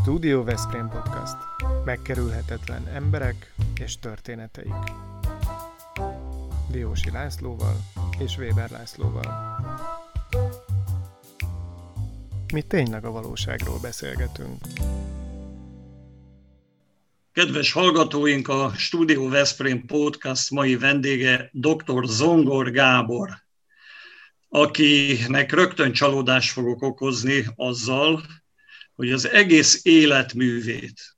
Studio Veszprém Podcast. Megkerülhetetlen emberek és történeteik. Diósi Lászlóval és Weber Lászlóval. Mi tényleg a valóságról beszélgetünk. Kedves hallgatóink, a Studio Veszprém Podcast mai vendége dr. Zongor Gábor, akinek rögtön csalódást fogok okozni azzal, hogy az egész életművét,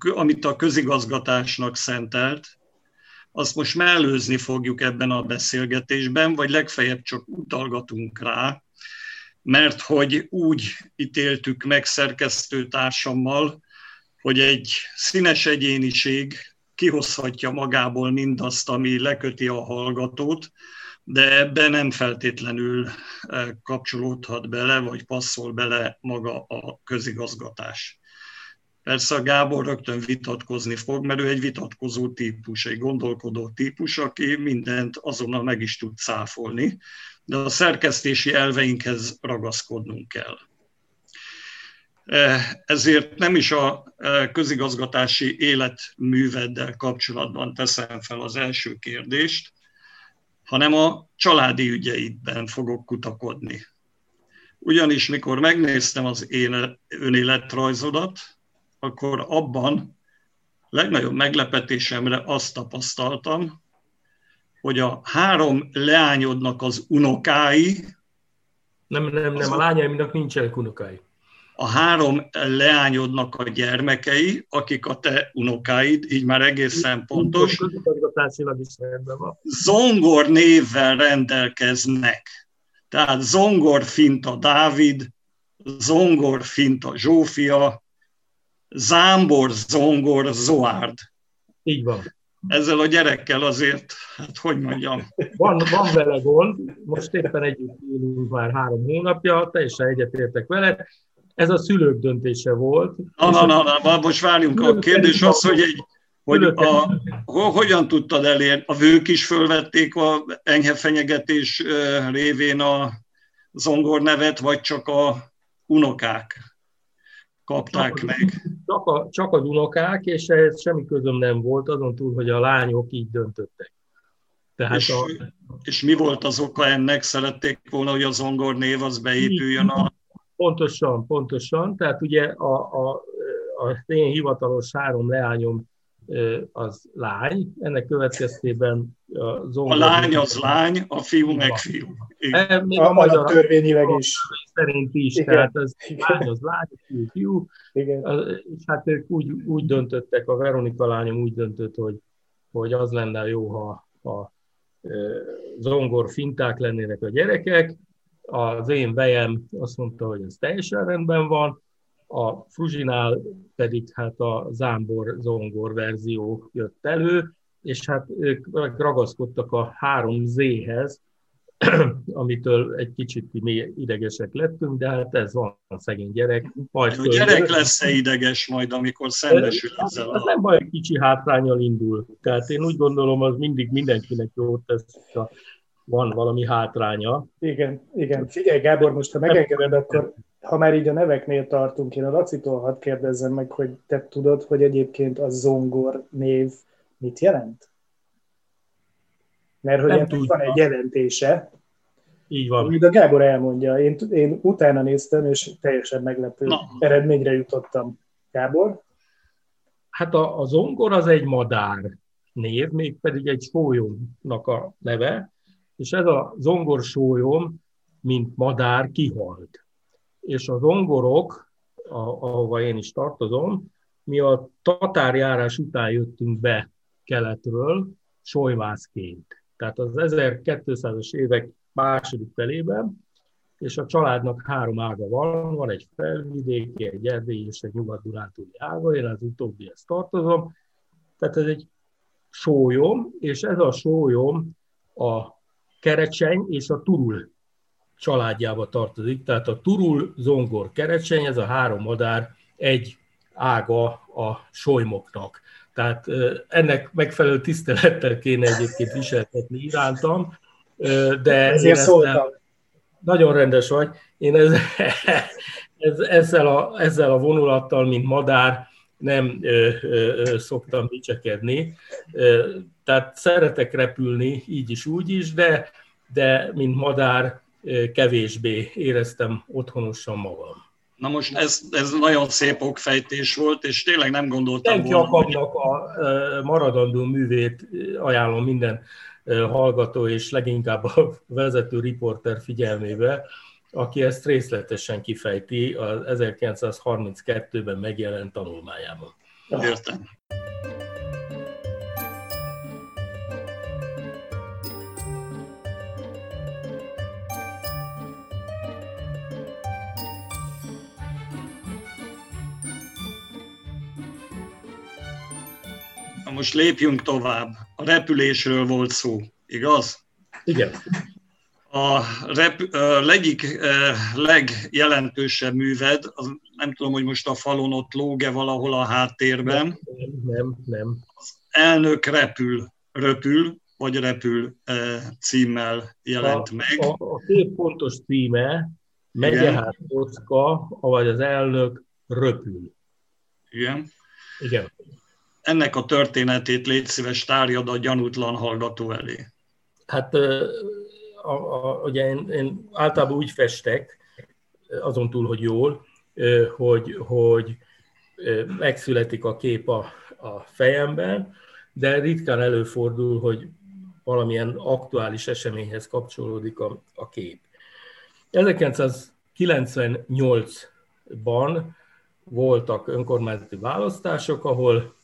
amit a közigazgatásnak szentelt, azt most mellőzni fogjuk ebben a beszélgetésben, vagy legfeljebb csak utalgatunk rá, mert hogy úgy ítéltük meg szerkesztő társammal, hogy egy színes egyéniség kihozhatja magából mindazt, ami leköti a hallgatót, de ebbe nem feltétlenül eh, kapcsolódhat bele, vagy passzol bele maga a közigazgatás. Persze a Gábor rögtön vitatkozni fog, mert ő egy vitatkozó típus, egy gondolkodó típus, aki mindent azonnal meg is tud száfolni, de a szerkesztési elveinkhez ragaszkodnunk kell. Eh, ezért nem is a eh, közigazgatási életműveddel kapcsolatban teszem fel az első kérdést, hanem a családi ügyeidben fogok kutakodni. Ugyanis mikor megnéztem az én önéletrajzodat, akkor abban legnagyobb meglepetésemre azt tapasztaltam, hogy a három leányodnak az unokái... Nem, nem, nem, a lányaimnak nincsenek unokái a három leányodnak a gyermekei, akik a te unokáid, így már egészen pontos, zongor névvel rendelkeznek. Tehát zongor finta Dávid, zongor finta Zsófia, zámbor zongor Zoárd. Így van. Ezzel a gyerekkel azért, hát hogy mondjam. Van, van vele gond, most éppen együtt élünk már három hónapja, teljesen egyetértek vele, ez a szülők döntése volt. Na, na, na, na, most várjunk. A kérdés az, hogy, egy, hogy a, hogyan tudtad elérni? A vők is fölvették a enyhe fenyegetés révén a zongor nevet, vagy csak a unokák kapták csak, meg? Csak, a, csak az unokák, és ehhez semmi közöm nem volt, azon túl, hogy a lányok így döntöttek. Tehát és, a, és mi volt az oka ennek? Szerették volna, hogy a zongor név az beépüljön a Pontosan, pontosan. Tehát ugye a, a, a én hivatalos három leányom az lány, ennek következtében a zongor... A lány az lány, a fiú meg fiú. E, még a, a magyar törvényileg is. Szerint is, Igen. tehát az lány az lány, fiú, fiú. Igen. És hát ők úgy, úgy döntöttek, a Veronika lányom úgy döntött, hogy, hogy az lenne jó, ha, ha zongor finták lennének a gyerekek, az én vejem azt mondta, hogy ez teljesen rendben van, a Fruzsinál pedig hát a zámbor zongor verzió jött elő, és hát ők ragaszkodtak a 3Z-hez, amitől egy kicsit mi idegesek lettünk, de hát ez van a szegény gyerek. Majd a gyerek lesz-e ideges majd, amikor szembesül ezzel? Ez nem baj, kicsi hátrányal indul. Tehát én úgy gondolom, az mindig mindenkinek jót tesz, van valami hátránya. Igen, igen. Figyelj Gábor, most ha megengeded, akkor ha már így a neveknél tartunk, én a Lacitól hadd kérdezzem meg, hogy te tudod, hogy egyébként a zongor név mit jelent? Mert hogy ennek van egy jelentése, így van. Amit a Gábor elmondja, én, én utána néztem, és teljesen meglepő Na. eredményre jutottam. Gábor? Hát a, a zongor az egy madár név, mégpedig egy sólyomnak a neve, és ez a zongorsólyom, mint madár, kihalt. És a zongorok, ahova én is tartozom, mi a tatárjárás után jöttünk be keletről, solyvászként. Tehát az 1200-as évek második felében, és a családnak három ága van, van egy felvidéki, egy erdélyi és egy nyugat-dunántúli ága, én az utóbbihez tartozom. Tehát ez egy sólyom, és ez a sólyom a kerecseny és a turul családjába tartozik. Tehát a turul, zongor, kerecseny, ez a három madár egy ága a solymoknak. Tehát ennek megfelelő tisztelettel kéne egyébként viseltetni irántam, de Ezért szóltam. Nagyon rendes vagy. Én ez, ez, ezzel, a, ezzel a vonulattal, mint madár, nem ö, ö, szoktam dicsekedni. Tehát szeretek repülni, így is, úgy is, de, de mint madár kevésbé éreztem otthonosan magam. Na most ez, ez nagyon szép okfejtés volt, és tényleg nem gondoltam Senki volna, hogy... a maradandó művét ajánlom minden hallgató, és leginkább a vezető riporter figyelmébe, aki ezt részletesen kifejti az 1932-ben megjelent tanulmányában. Értem. Na most lépjünk tovább. A repülésről volt szó, igaz? Igen. A, rep, a egyik legjelentősebb műved, az, nem tudom, hogy most a falon ott lóge valahol a háttérben. Nem, nem, nem. Az elnök repül, röpül, vagy repül címmel jelent a, meg. A, a két pontos címe, Megyehát Kocka, vagy az elnök röpül. Igen. Igen. Ennek a történetét légy szíves tárjad a gyanútlan hallgató elé. Hát a, a, ugye én, én általában úgy festek, azon túl, hogy jól, hogy, hogy megszületik a kép a, a fejemben, de ritkán előfordul, hogy valamilyen aktuális eseményhez kapcsolódik a, a kép. 1998-ban voltak önkormányzati választások, ahol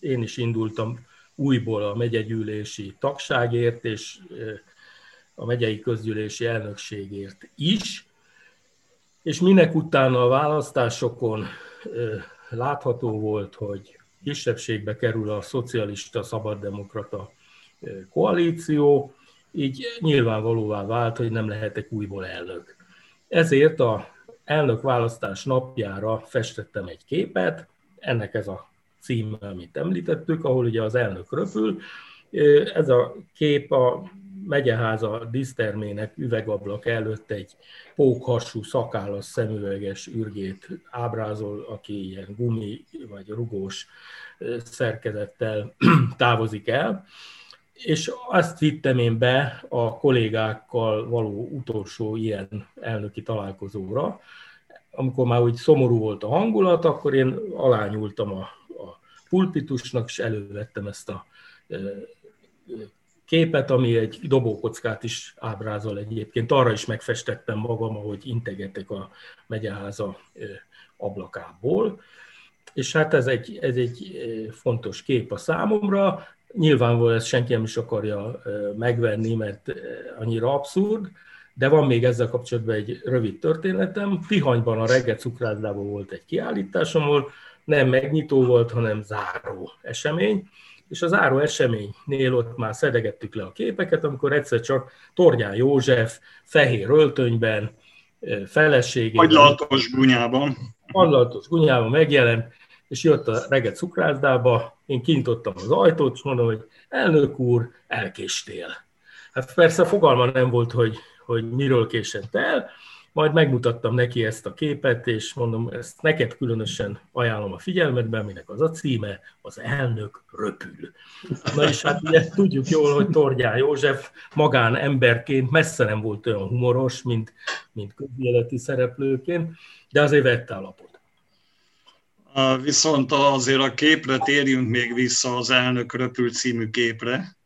én is indultam újból a megyegyűlési tagságért és a megyei közgyűlési elnökségért is, és minek utána a választásokon látható volt, hogy kisebbségbe kerül a szocialista szabaddemokrata koalíció, így nyilvánvalóvá vált, hogy nem lehetek újból elnök. Ezért a elnök választás napjára festettem egy képet, ennek ez a cím, amit említettük, ahol ugye az elnök röpül. Ez a kép a megyeháza dísztermének üvegablak előtt egy pókhasú, szakállas, szemüveges ürgét ábrázol, aki ilyen gumi vagy rugós szerkezettel távozik el. És azt vittem én be a kollégákkal való utolsó ilyen elnöki találkozóra, amikor már úgy szomorú volt a hangulat, akkor én alányultam a pulpitusnak, és elővettem ezt a képet, ami egy dobókockát is ábrázol egyébként. Arra is megfestettem magam, ahogy integetek a megyeháza ablakából. És hát ez egy, ez egy fontos kép a számomra. Nyilvánvalóan ezt senki nem is akarja megvenni, mert annyira abszurd, de van még ezzel kapcsolatban egy rövid történetem. Tihanyban a reggel cukrászdában volt egy kiállításom, ahol nem megnyitó volt, hanem záró esemény, és a záró eseménynél ott már szedegettük le a képeket, amikor egyszer csak Tornyán József fehér öltönyben, feleségében... Agylaltos gunyában. Agylaltos gunyában megjelent, és jött a reggel cukrászdába, én kinyitottam az ajtót, és mondom, hogy elnök úr, elkéstél. Hát persze fogalma nem volt, hogy, hogy miről késett el, majd megmutattam neki ezt a képet, és mondom, ezt neked különösen ajánlom a figyelmetben, minek az a címe, az elnök röpül. Na és hát ugye tudjuk jól, hogy Tordján József magán emberként messze nem volt olyan humoros, mint, mint közéleti szereplőként, de azért vette a lapot. Viszont azért a képre térjünk még vissza az Elnök Röpül című képre.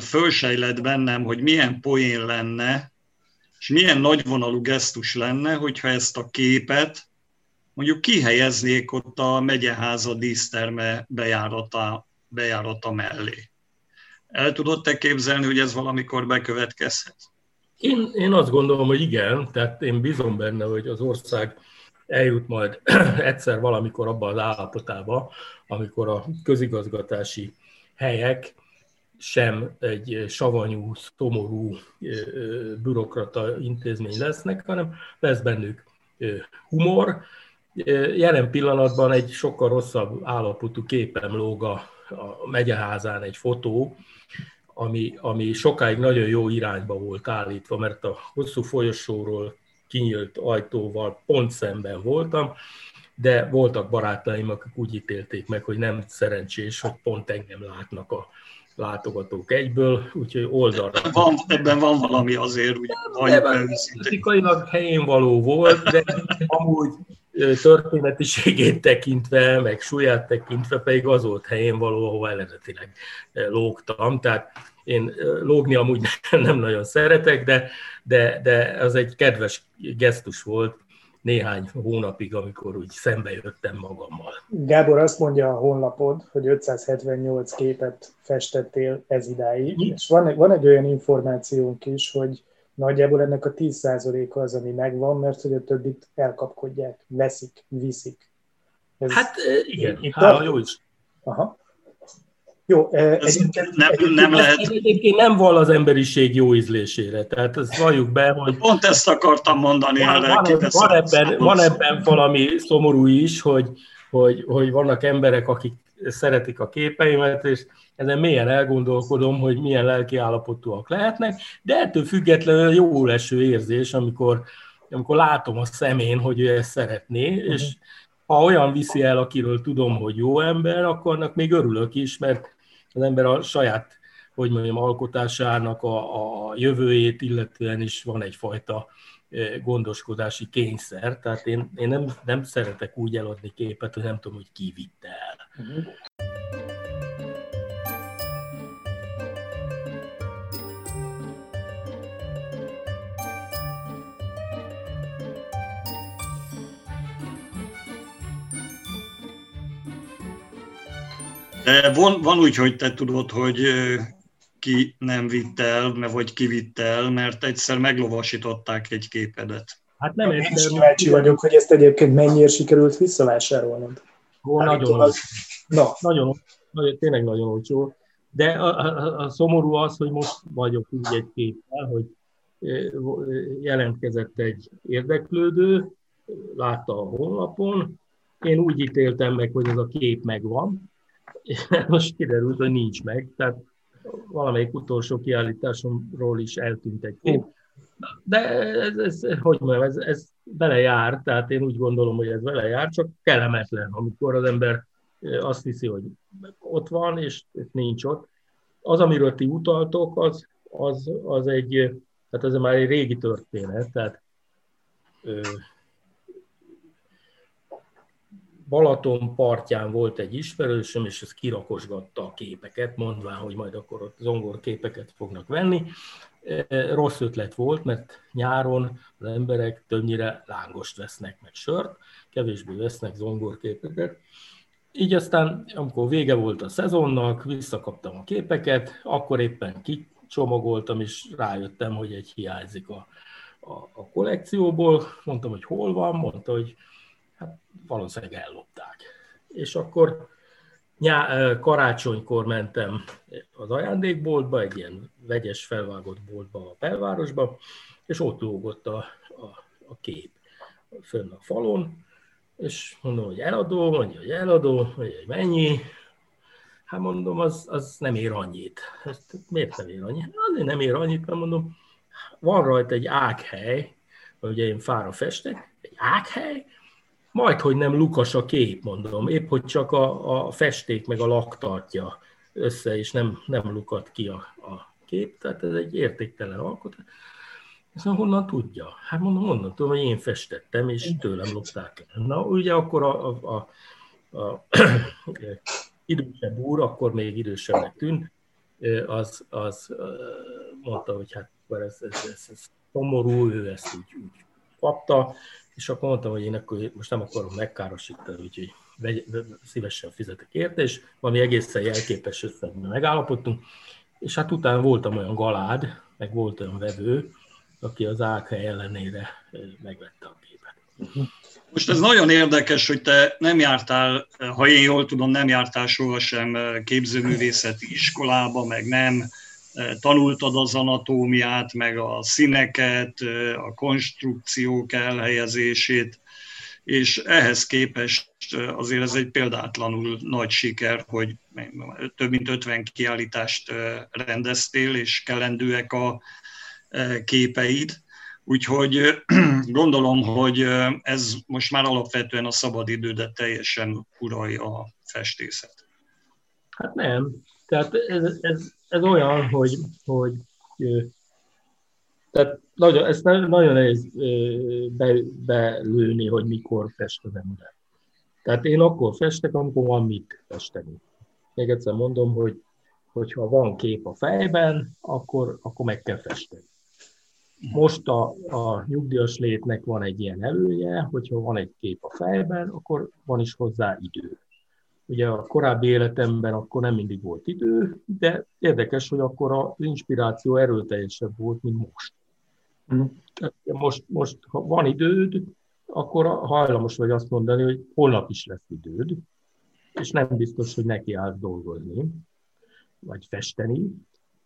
Fölsejlett bennem, hogy milyen poén lenne, és milyen nagyvonalú gesztus lenne, hogyha ezt a képet mondjuk kihelyeznék ott a megyeháza díszterme bejárata, bejárata mellé. El tudod te képzelni, hogy ez valamikor bekövetkezhet? Én, én azt gondolom, hogy igen, tehát én bízom benne, hogy az ország eljut majd egyszer valamikor abba az állapotába, amikor a közigazgatási helyek sem egy savanyú, szomorú bürokrata intézmény lesznek, hanem lesz bennük humor. Jelen pillanatban egy sokkal rosszabb állapotú képem lóg a, a megyeházán egy fotó, ami, ami sokáig nagyon jó irányba volt állítva, mert a hosszú folyosóról kinyílt ajtóval pont szemben voltam, de voltak barátaim, akik úgy ítélték meg, hogy nem szerencsés, hogy pont engem látnak a látogatók egyből, úgyhogy oldalra. Van, ebben van valami azért, úgy Fizikailag helyén való volt, de amúgy történetiségét tekintve, meg súlyát tekintve pedig az volt helyén való, ahol eredetileg lógtam. Tehát én lógni amúgy nem nagyon szeretek, de, de, de az egy kedves gesztus volt néhány hónapig, amikor úgy szembe jöttem magammal. Gábor azt mondja a honlapod, hogy 578 képet festettél ez idáig, Mi? és van, van egy olyan információnk is, hogy nagyjából ennek a 10%-a az, ami megvan, mert hogy a többit elkapkodják, leszik, viszik. Ez hát igen, hála jó is. Aha. Jó, egyébként, nem, egyébként nem lehet. Egyébként nem val az emberiség jó ízlésére, tehát ezt valljuk be, hogy... Pont ezt akartam mondani. Van, van, van, ebben, van ebben valami szomorú is, hogy, hogy, hogy vannak emberek, akik szeretik a képeimet, és ezen mélyen elgondolkodom, hogy milyen lelki állapotúak lehetnek, de ettől függetlenül jó leső érzés, amikor, amikor látom a szemén, hogy ő ezt szeretné, uh-huh. és ha olyan viszi el, akiről tudom, hogy jó ember, akkor annak még örülök is, mert az ember a saját, hogy mondjam, alkotásának a, a jövőjét illetően is van egyfajta e, gondoskodási kényszer, tehát én, én nem, nem szeretek úgy eladni képet, hogy nem tudom, hogy ki vitte el. Uh-huh. De van, van úgy, hogy te tudod, hogy ki nem vitt el, vagy ki vitt el, mert egyszer meglovasították egy képedet. Hát nem Én is kíváncsi vagyok, hogy ezt egyébként mennyire sikerült visszavásárolnod. Ó, nagyon, az... Na. nagyon, nagyon, tényleg nagyon olcsó. De a, a, a szomorú az, hogy most vagyok úgy egy képpel, hogy jelentkezett egy érdeklődő, látta a honlapon, én úgy ítéltem meg, hogy ez a kép megvan, most kiderült, hogy nincs meg, tehát valamelyik utolsó kiállításomról is eltűnt egy kép. De ez, ez hogy mondjam, ez, ez belejár, tehát én úgy gondolom, hogy ez belejár, csak kellemetlen, amikor az ember azt hiszi, hogy ott van, és nincs ott. Az, amiről ti utaltok, az, az, az egy, tehát ez már egy régi történet, tehát Balaton partján volt egy ismerősöm, és ez kirakosgatta a képeket, mondván, hogy majd akkor ott zongor képeket fognak venni. E, rossz ötlet volt, mert nyáron az emberek többnyire lángost vesznek, meg sört, kevésbé vesznek zongorképeket. Így aztán, amikor vége volt a szezonnak, visszakaptam a képeket, akkor éppen kicsomagoltam, és rájöttem, hogy egy hiányzik a, a, a kollekcióból. Mondtam, hogy hol van, mondta, hogy hát valószínűleg ellopták. És akkor nyá, karácsonykor mentem az ajándékboltba, egy ilyen vegyes felvágott boltba a belvárosba, és ott lógott a, a, a kép fönn a falon, és mondom, hogy eladó, mondja, hogy eladó, mondja, hogy mennyi, hát mondom, az, az nem ér annyit. Ezt miért nem ér annyit? Azért nem ér annyit, mert mondom, van rajta egy ághely, ugye én fára festek, egy ághely, majd, hogy nem lukas a kép, mondom, épp hogy csak a, a festék meg a lak tartja össze, és nem, nem lukat ki a, a kép, tehát ez egy értéktelen alkotás. Ezt mondom, honnan tudja? Hát mondom, onnan tudom, hogy én festettem, és tőlem lopták el. Na, ugye akkor a, a, a, a idősebb úr, akkor még idősebbnek tűnt, az, az mondta, hogy hát ez, ez, ez, ez szomorú, ő ezt úgy, úgy kapta, és akkor mondtam, hogy én akkor most nem akarom megkárosítani, úgyhogy vegy, szívesen fizetek érte, és valami egészen jelképes összegben megállapodtunk, és hát utána voltam olyan galád, meg volt olyan vevő, aki az AK ellenére megvette a képet. Most ez nagyon érdekes, hogy te nem jártál, ha én jól tudom, nem jártál sohasem képzőművészeti iskolába, meg nem tanultad az anatómiát, meg a színeket, a konstrukciók elhelyezését, és ehhez képest azért ez egy példátlanul nagy siker, hogy több mint 50 kiállítást rendeztél, és kelendőek a képeid. Úgyhogy gondolom, hogy ez most már alapvetően a szabadidődet teljesen uralja a festészet. Hát nem. Tehát ez, ez, ez olyan, hogy, hogy tehát nagyon, ezt nagyon nehéz be, belőni, hogy mikor fest az ember. Tehát én akkor festek, amikor van mit festeni. Még egyszer mondom, hogy hogyha van kép a fejben, akkor, akkor meg kell festeni. Most a, a nyugdíjas létnek van egy ilyen előnye, hogyha van egy kép a fejben, akkor van is hozzá idő. Ugye a korábbi életemben akkor nem mindig volt idő, de érdekes, hogy akkor az inspiráció erőteljesebb volt, mint most. Mm. Most, most, ha van időd, akkor hajlamos vagy azt mondani, hogy holnap is lesz időd, és nem biztos, hogy neki állsz dolgozni, vagy festeni.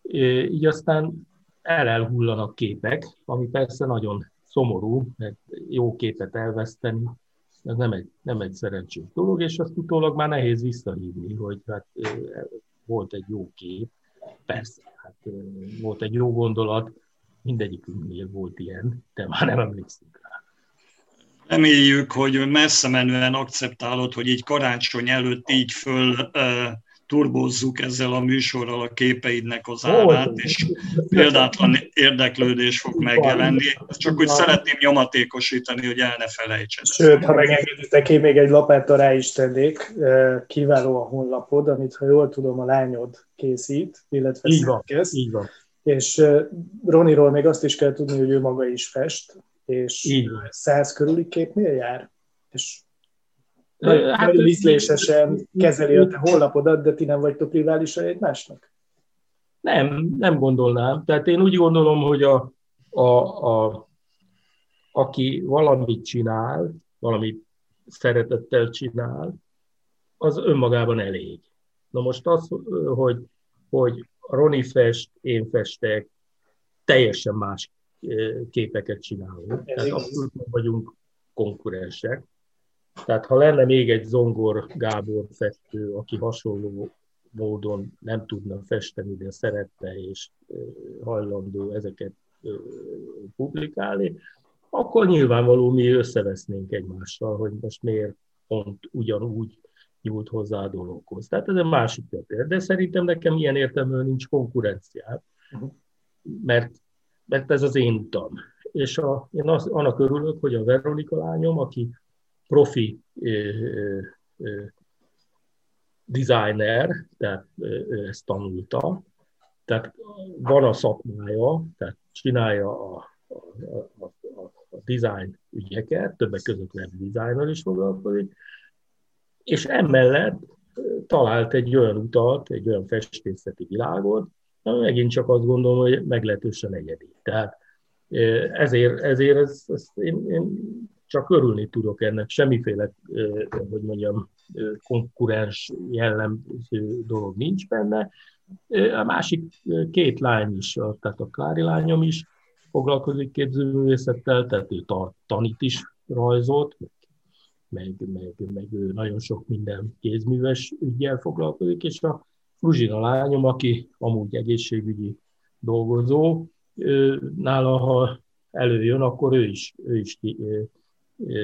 Így aztán el elhullanak képek, ami persze nagyon szomorú, mert jó képet elveszteni, ez nem egy, nem egy szerencsés dolog, és azt utólag már nehéz visszahívni, hogy hát volt egy jó kép, persze, hát volt egy jó gondolat, mindegyikünknél volt ilyen, de már nem emlékszünk rá. Reméljük, hogy messze menően akceptálod, hogy így karácsony előtt így föl uh, turbózzuk ezzel a műsorral a képeidnek az árát, és példátlan érdeklődés fog megjelenni. Csak úgy szeretném nyomatékosítani, hogy el ne felejtsed. Sőt, ha megengeditek, én még egy lapáttal rá is tennék. Kiváló a honlapod, amit, ha jól tudom, a lányod készít, illetve így van, így van. És Roniról még azt is kell tudni, hogy ő maga is fest, és így száz körüli képnél jár. És nagyon, hát, nagyon ízlésesen kezeli a te honlapodat, de ti nem vagytok riválisai egymásnak? Nem, nem gondolnám. Tehát én úgy gondolom, hogy a, a, a, aki valamit csinál, valamit szeretettel csinál, az önmagában elég. Na most az, hogy, hogy Roni fest, én festek, teljesen más képeket csinálunk. Ez Tehát abszolút vagyunk konkurensek. Tehát ha lenne még egy Zongor Gábor festő, aki hasonló módon nem tudna festeni, de szerette és hajlandó ezeket publikálni, akkor nyilvánvaló mi összevesznénk egymással, hogy most miért pont ugyanúgy nyúlt hozzá a dologhoz. Tehát ez egy másik történet. De szerintem nekem ilyen értelműen nincs konkurenciát, uh-huh. mert, mert ez az én utam. És a, én az, annak örülök, hogy a Veronika lányom, aki profi designer, tehát ezt tanulta, tehát van a szakmája, tehát csinálja a, a, a, a, design ügyeket, többek között web designer is foglalkozik, és emellett talált egy olyan utat, egy olyan festészeti világot, ami megint csak azt gondolom, hogy meglehetősen egyedi. Tehát ezért, ezért ez, ez én, én csak örülni tudok ennek, semmiféle, hogy mondjam, konkurens jellemző dolog nincs benne. A másik két lány is, tehát a Klári lányom is foglalkozik képzőművészettel, tehát ő tanít is rajzot, meg, meg, meg ő nagyon sok minden kézműves ügyel foglalkozik, és a Fruzsina lányom, aki amúgy egészségügyi dolgozó, nála, ha előjön, akkor ő is, ő is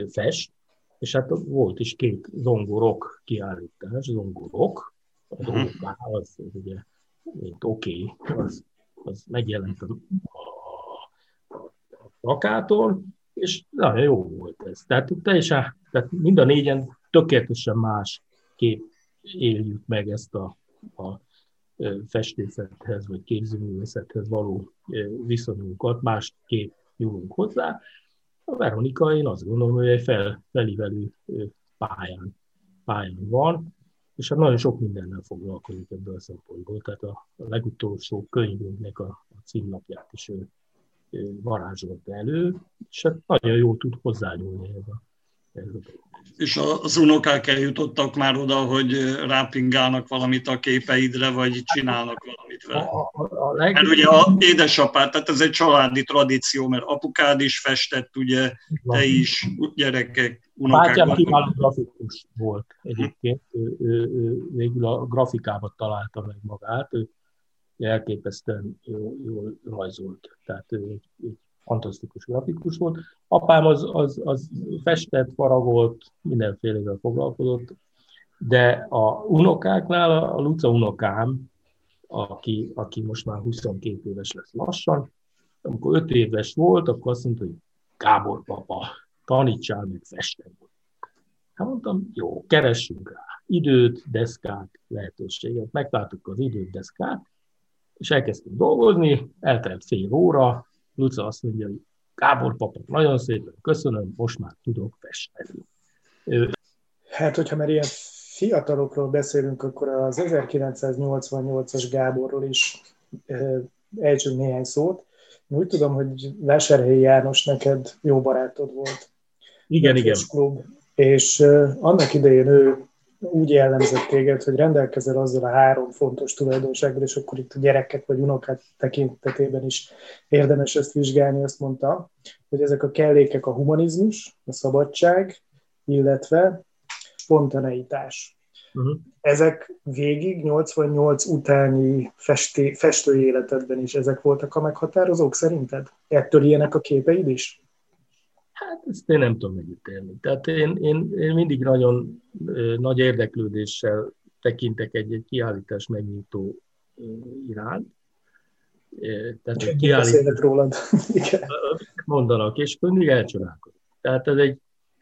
fest, és hát volt is két zongorok kiállítás, zongorok, a mhm. zongorok az, az ugye, mint oké, okay, az, az megjelent a, a, a plakáton, és nagyon jó volt ez. Tehát teljesen, tehát mind a négyen tökéletesen más kép éljük meg ezt a, a festészethez vagy képzőművészethez való viszonyunkat, másképp nyúlunk hozzá, a Veronika, én azt gondolom, hogy egy fel, felívelő pályán, pályán van, és hát nagyon sok mindennel foglalkozik ebből a szempontból. Tehát a, legutolsó könyvünknek a, a címlapját is ő, ő varázsolta elő, és hát nagyon jól tud hozzányúlni ez a. És az unokák eljutottak már oda, hogy rápingálnak valamit a képeidre, vagy csinálnak valamit vele. A, a, a leg... Mert ugye a édesapád, tehát ez egy családi tradíció, mert apukád is festett, ugye, te is, gyerekek, unokák. Bátyám kiváló grafikus volt egyébként, ő, ő, ő, végül a grafikába találta meg magát, ő elképesztően jól, jól rajzolt, tehát ő egy, egy fantasztikus grafikus volt. Apám az, az, az festett, faragolt, mindenfélevel foglalkozott, de a unokáknál a Luca unokám, aki, aki most már 22 éves lesz lassan, amikor 5 éves volt, akkor azt mondta, hogy Gábor papa, tanítsál meg festeni. Hát mondtam, jó, keressünk rá időt, deszkát, lehetőséget. Megtaláltuk az időt, deszkát, és elkezdtünk dolgozni, eltelt fél óra, Luca azt mondja, hogy Gábor papa, nagyon szépen köszönöm, most már tudok festeni. Hát, hogyha már ilyen fiatalokról beszélünk, akkor az 1988-as Gáborról is ejtsünk néhány szót. Én úgy tudom, hogy Vásárhelyi János neked jó barátod volt. Igen, igen. Klub, és annak idején ő úgy jellemzett téged, hogy rendelkezel azzal a három fontos tulajdonsággal, és akkor itt a gyerekek vagy unokák tekintetében is érdemes ezt vizsgálni, azt mondta, hogy ezek a kellékek a humanizmus, a szabadság, illetve spontaneitás. Uh-huh. Ezek végig 88 utáni festi, festői életedben is ezek voltak a meghatározók szerinted? Ettől ilyenek a képeid is? Hát ezt én nem tudom megítélni. Tehát én, én, én mindig nagyon nagy érdeklődéssel tekintek egy-egy kiállítás megnyitó iránt. Tehát egy kiállítás rólad. mondanak, és mindig elcsodálkozom. Tehát ez egy,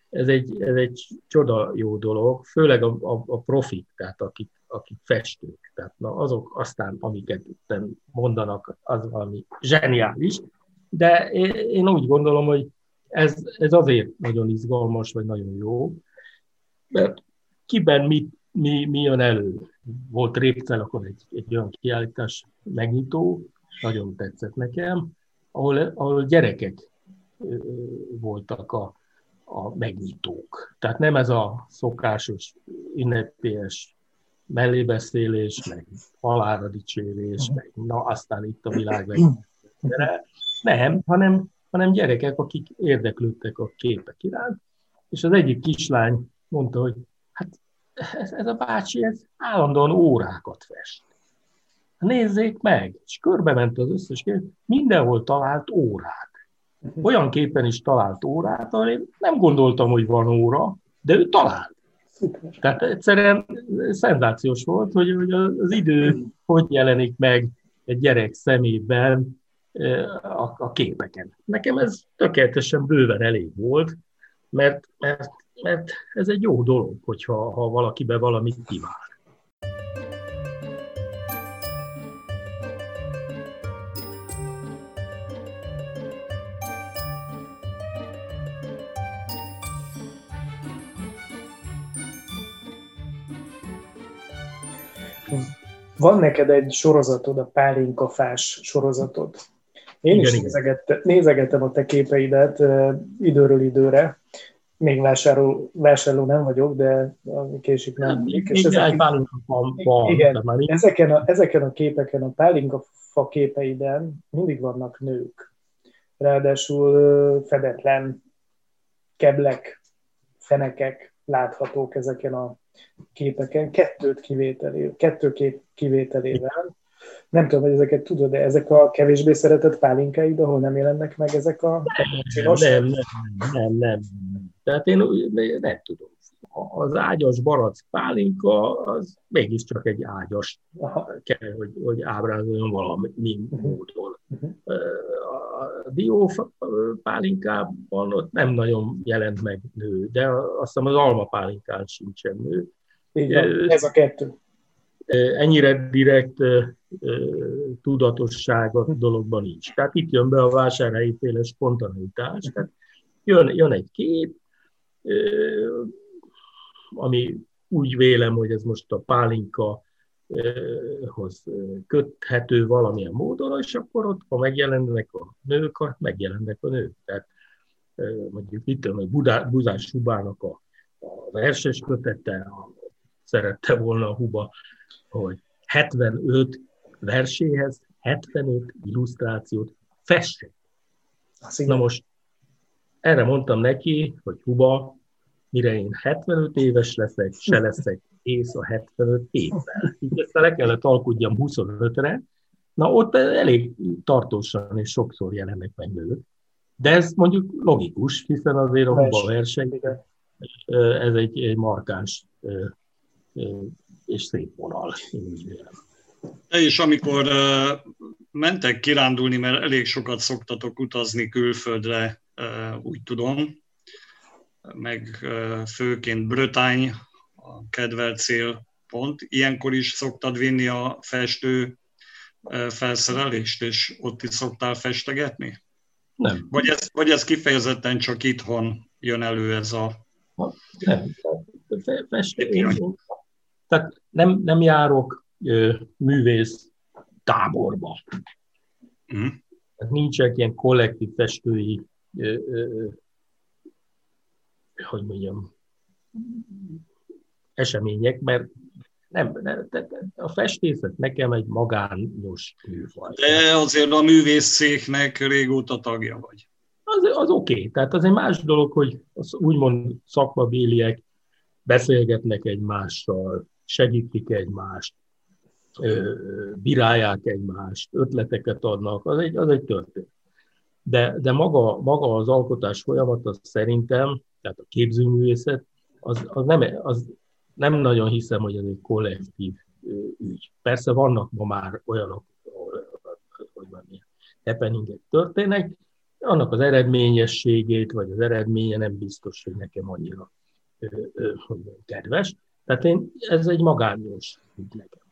ez egy, ez egy csoda jó dolog, főleg a, a, a profik, tehát akik, akik festők. Tehát na, azok aztán, amiket mondanak, az valami zseniális, de én, én úgy gondolom, hogy ez, ez azért nagyon izgalmas, vagy nagyon jó, mert kiben mit, mi, mi jön elő. Volt Répcel, akkor egy, egy olyan kiállítás megnyitó, nagyon tetszett nekem, ahol, ahol gyerekek voltak a, a megnyitók. Tehát nem ez a szokásos ünnepélyes mellébeszélés, meg halálra dicsérés, meg na aztán itt a világ meg. Nem, hanem hanem gyerekek, akik érdeklődtek a képek iránt, és az egyik kislány mondta, hogy hát ez, ez a bácsi ez állandóan órákat fest. Nézzék meg! És körbe ment az összes kép, mindenhol talált órát. Olyan képen is talált órát, ahol én nem gondoltam, hogy van óra, de ő talált. Tehát egyszerűen szenzációs volt, hogy, hogy az idő hogy jelenik meg egy gyerek szemében, a, a képeken. Nekem ez tökéletesen bőven elég volt, mert, mert, mert ez egy jó dolog, hogyha ha valakibe valamit kíván. Van neked egy sorozatod, a pálinkafás sorozatod. Én igen, is nézegettem, nézegettem a te képeidet időről időre. Még vásárló, vásárló nem vagyok, de késik nem. Még, és ezek, egy pálinka van. Igen, már ezeken, a, ezeken a képeken, a pálinka fa képeiden mindig vannak nők. Ráadásul fedetlen keblek, fenekek láthatók ezeken a képeken, kettőt kivételével, kettő kép kivételével nem tudom, hogy ezeket tudod, de ezek a kevésbé szeretett pálinkáid, ahol nem jelennek meg ezek a csinos? Nem, nem, nem, nem. Tehát én nem tudom. Az ágyas barack pálinka, az mégiscsak egy ágyas kell, hogy, hogy ábrázoljon valami uh-huh. módon. Uh-huh. A dió pálinkában ott nem nagyon jelent meg nő, de azt hiszem az alma pálinkán sincsen nő. Igen, ez a kettő ennyire direkt tudatosság a dologban nincs. Tehát itt jön be a vásárhelyi féle spontaneitás. Tehát jön, jön egy kép, ami úgy vélem, hogy ez most a pálinka hoz köthető valamilyen módon, és akkor ott, ha megjelennek a nők, megjelennek a nők. Tehát mondjuk itt tudom, Budá, Buzás Subának a, a verses kötete, szerette volna a Huba, hogy 75 verséhez 75 illusztrációt festett. Na most erre mondtam neki, hogy Huba, mire én 75 éves leszek, se leszek ész a 75 évvel. Így ezt le kellett alkudjam 25-re, na ott elég tartósan és sokszor jelennek meg nők. De ez mondjuk logikus, hiszen azért a Huba verseny, ez egy, egy markáns és szép vonal. És amikor mentek kirándulni, mert elég sokat szoktatok utazni külföldre, úgy tudom, meg főként Brötány a kedvelt célpont. Ilyenkor is szoktad vinni a festő felszerelést, és ott is szoktál festegetni? Nem. Vagy ez, vagy ez kifejezetten csak itthon jön elő ez a... Nem. Festő, tehát nem, nem járok ö, művész táborba. Mm. Nincsenek ilyen kollektív festői, ö, ö, hogy mondjam, események, mert nem, nem a festészet nekem egy magányos műfaj. De azért a művészszéknek régóta tagja vagy. Az, az oké, okay. tehát az egy más dolog, hogy az úgymond szakmabéliek beszélgetnek egymással, segítik egymást, bírálják egymást, ötleteket adnak, az egy, az egy történet. De, de maga, maga az alkotás folyamat, az szerintem, tehát a képzőművészet, az, az, nem, az nem nagyon hiszem, hogy ez egy kollektív ügy. Persze vannak ma már olyanok, hogy van ilyen happeningek történnek, annak az eredményességét, vagy az eredménye nem biztos, hogy nekem annyira kedves. Tehát én, ez egy magányos ügy nekem.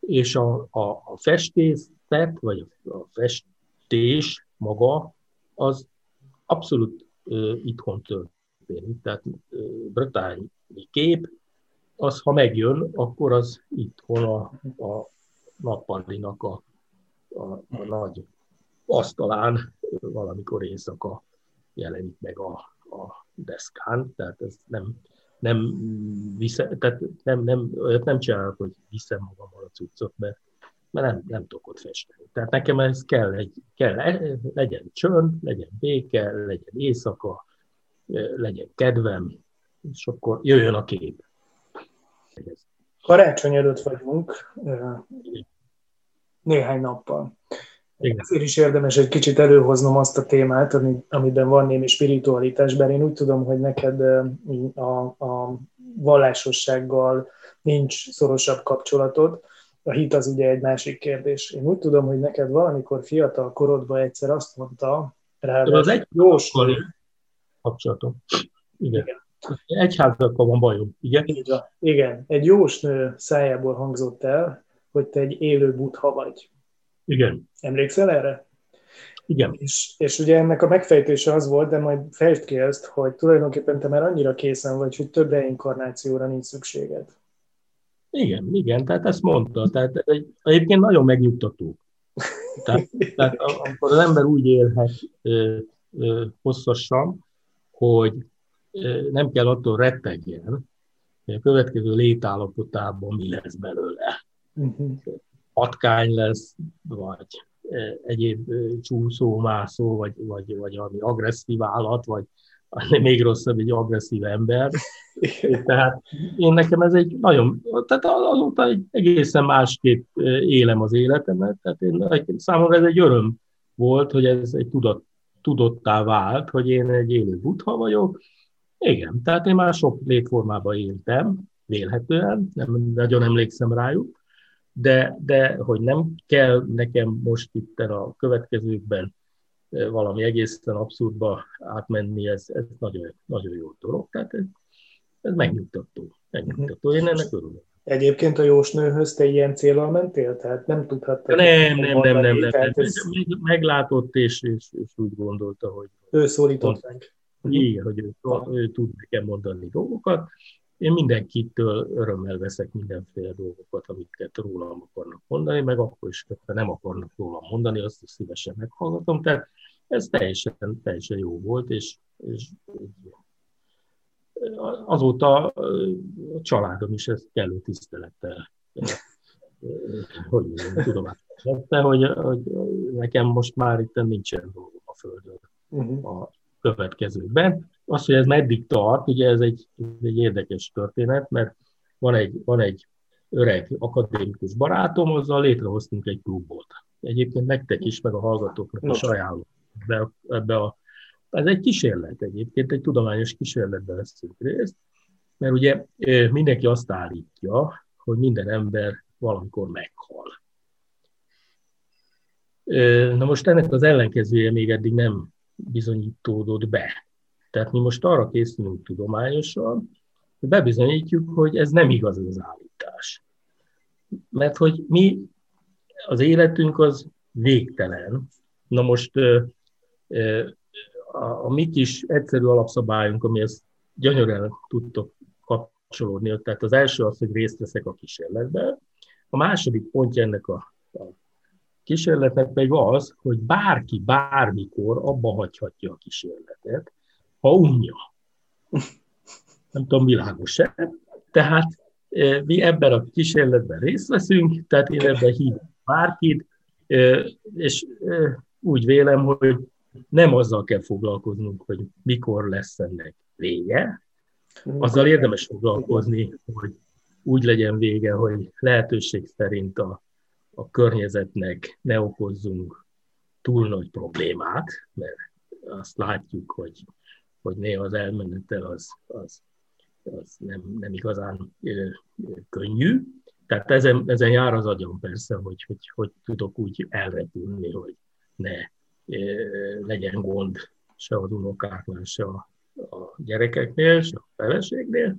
És a, a, a festészet, vagy a, festés maga, az abszolút uh, itthon történik. Tehát uh, bretányi kép, az, ha megjön, akkor az itthon a, a nappalinak a, a, a nagy asztalán valamikor éjszaka jelenik meg a, a deszkán, tehát ez nem, nem, visze, tehát nem, nem, olyat nem csinálok, hogy viszem magammal a cuccot, mert, mert nem, nem tudok ott festeni. Tehát nekem ez kell, egy, kell, legyen csönd, legyen béke, legyen éjszaka, legyen kedvem, és akkor jöjjön a kép. Karácsony előtt vagyunk, néhány nappal. Igen. Ezért is érdemes egy kicsit előhoznom azt a témát, ami, amiben van némi spiritualitás, bár én úgy tudom, hogy neked a, a vallásossággal nincs szorosabb kapcsolatod. A hit az ugye egy másik kérdés. Én úgy tudom, hogy neked valamikor fiatal korodban egyszer azt mondta, rá, az egy jós kapcsolatom. Igen. Igen. Egyházakkal van bajom, igen? Igen. Egy jósnő szájából hangzott el, hogy te egy élő buddha vagy. Igen. Emlékszel erre? Igen. És, és ugye ennek a megfejtése az volt, de majd fejtsd ki ezt, hogy tulajdonképpen te már annyira készen vagy, hogy több reinkarnációra nincs szükséged. Igen, igen, tehát ezt mondta. Tehát egy, egyébként nagyon megnyugtató. Tehát, tehát amikor az ember úgy élhet ö, ö, hosszasan, hogy ö, nem kell attól rettegjen, hogy a következő létállapotában mi lesz belőle. Uh-huh patkány lesz, vagy e, egyéb e, csúszó, mászó, vagy, vagy, vagy valami agresszív állat, vagy még rosszabb, egy agresszív ember. Tehát én nekem ez egy nagyon, tehát azóta egy egészen másképp e, élem az életemet, tehát én, számomra ez egy öröm volt, hogy ez egy tudat, tudottá vált, hogy én egy élő butha vagyok. Igen, tehát én már sok létformában éltem, vélhetően, nem nagyon emlékszem rájuk, de, de hogy nem kell nekem most itt a következőkben eh, valami egészen abszurdba átmenni, ez, ez nagyon, nagyon jó dolog. Tehát ez, ez megnyugtató. megnyugtató. Én ennek örülök. Egyébként a jósnőhöz te ilyen célral mentél? Tehát nem tudhattad? Nem, nem, nem, nem, nem. nem. Ez... Meglátott és, és, és úgy gondolta, hogy... Ő szólított meg. Igen, hogy ő, ő tud nekem mondani dolgokat, én mindenkitől örömmel veszek mindenféle dolgokat, amiket rólam akarnak mondani, meg akkor is, ha nem akarnak rólam mondani, azt is szívesen meghallgatom. Tehát Ez teljesen, teljesen jó volt, és, és azóta a családom is ezt kellő tisztelettel hogy mondjam, tudomást hogy, hogy nekem most már itt nincsen dolgom a Földön uh-huh. a következőkben. Az, hogy ez meddig tart, ugye ez egy, ez egy érdekes történet, mert van egy, van egy öreg akadémikus barátom, azzal létrehoztunk egy klubot. Egyébként nektek is, meg a hallgatóknak is ajánlom ebbe, ebbe a ez egy kísérlet egyébként, egy tudományos kísérletben veszünk részt, mert ugye mindenki azt állítja, hogy minden ember valamikor meghal. Na most ennek az ellenkezője még eddig nem bizonyítódott be. Tehát mi most arra készülünk tudományosan, hogy bebizonyítjuk, hogy ez nem igaz az állítás. Mert hogy mi, az életünk az végtelen. Na most a, a mi kis egyszerű alapszabályunk, amihez gyönyörűen tudtok kapcsolódni, tehát az első az, hogy részt veszek a kísérletben, a második pontja ennek a, a kísérletnek pedig az, hogy bárki bármikor abba hagyhatja a kísérletet, ha unja. Nem tudom, világos-e? Tehát e, mi ebben a kísérletben részt veszünk, tehát én ebben hívom bárkit, e, és e, úgy vélem, hogy nem azzal kell foglalkoznunk, hogy mikor lesz ennek vége, azzal érdemes foglalkozni, hogy úgy legyen vége, hogy lehetőség szerint a, a környezetnek ne okozzunk túl nagy problémát, mert azt látjuk, hogy, hogy néha az elmenetel az, az, az nem, nem igazán ö, könnyű. Tehát ezen, ezen jár az agyam persze, hogy, hogy, hogy tudok úgy elrepülni, hogy ne ö, legyen gond se az unokáknál, se a, a gyerekeknél, se a feleségnél,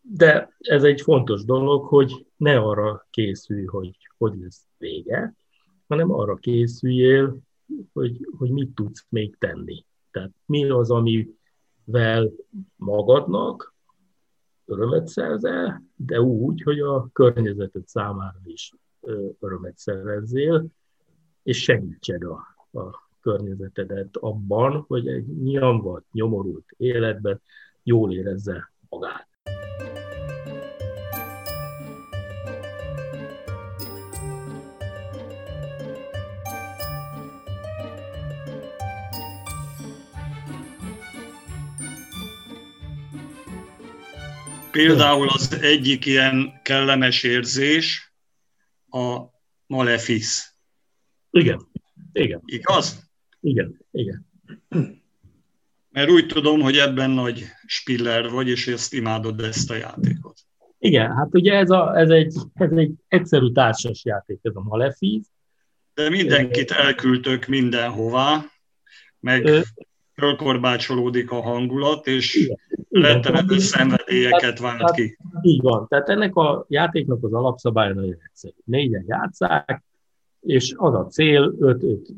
de ez egy fontos dolog, hogy ne arra készülj, hogy hogy lesz vége, hanem arra készüljél, hogy, hogy mit tudsz még tenni. Tehát mi az, amivel magadnak örömet szerzel, de úgy, hogy a környezetet számára is örömet szerezzél, és segítsed a, a környezetedet abban, hogy egy nyomvat, nyomorult életben jól érezze magát. Például az egyik ilyen kellemes érzés a malefisz. Igen, igen. Igaz? Igen, igen. Mert úgy tudom, hogy ebben nagy spiller vagy, és ezt imádod ezt a játékot. Igen, hát ugye ez, a, ez, egy, ez egy egyszerű társas játék, ez a Malefiz. De mindenkit elküldtök mindenhová, meg fölkorbácsolódik a hangulat, és rettenető szenvedélyeket vált ki. Így van. Tehát ennek a játéknak az alapszabálya nagyon egyszerű. Négyen játszák, és az a cél, öt-öt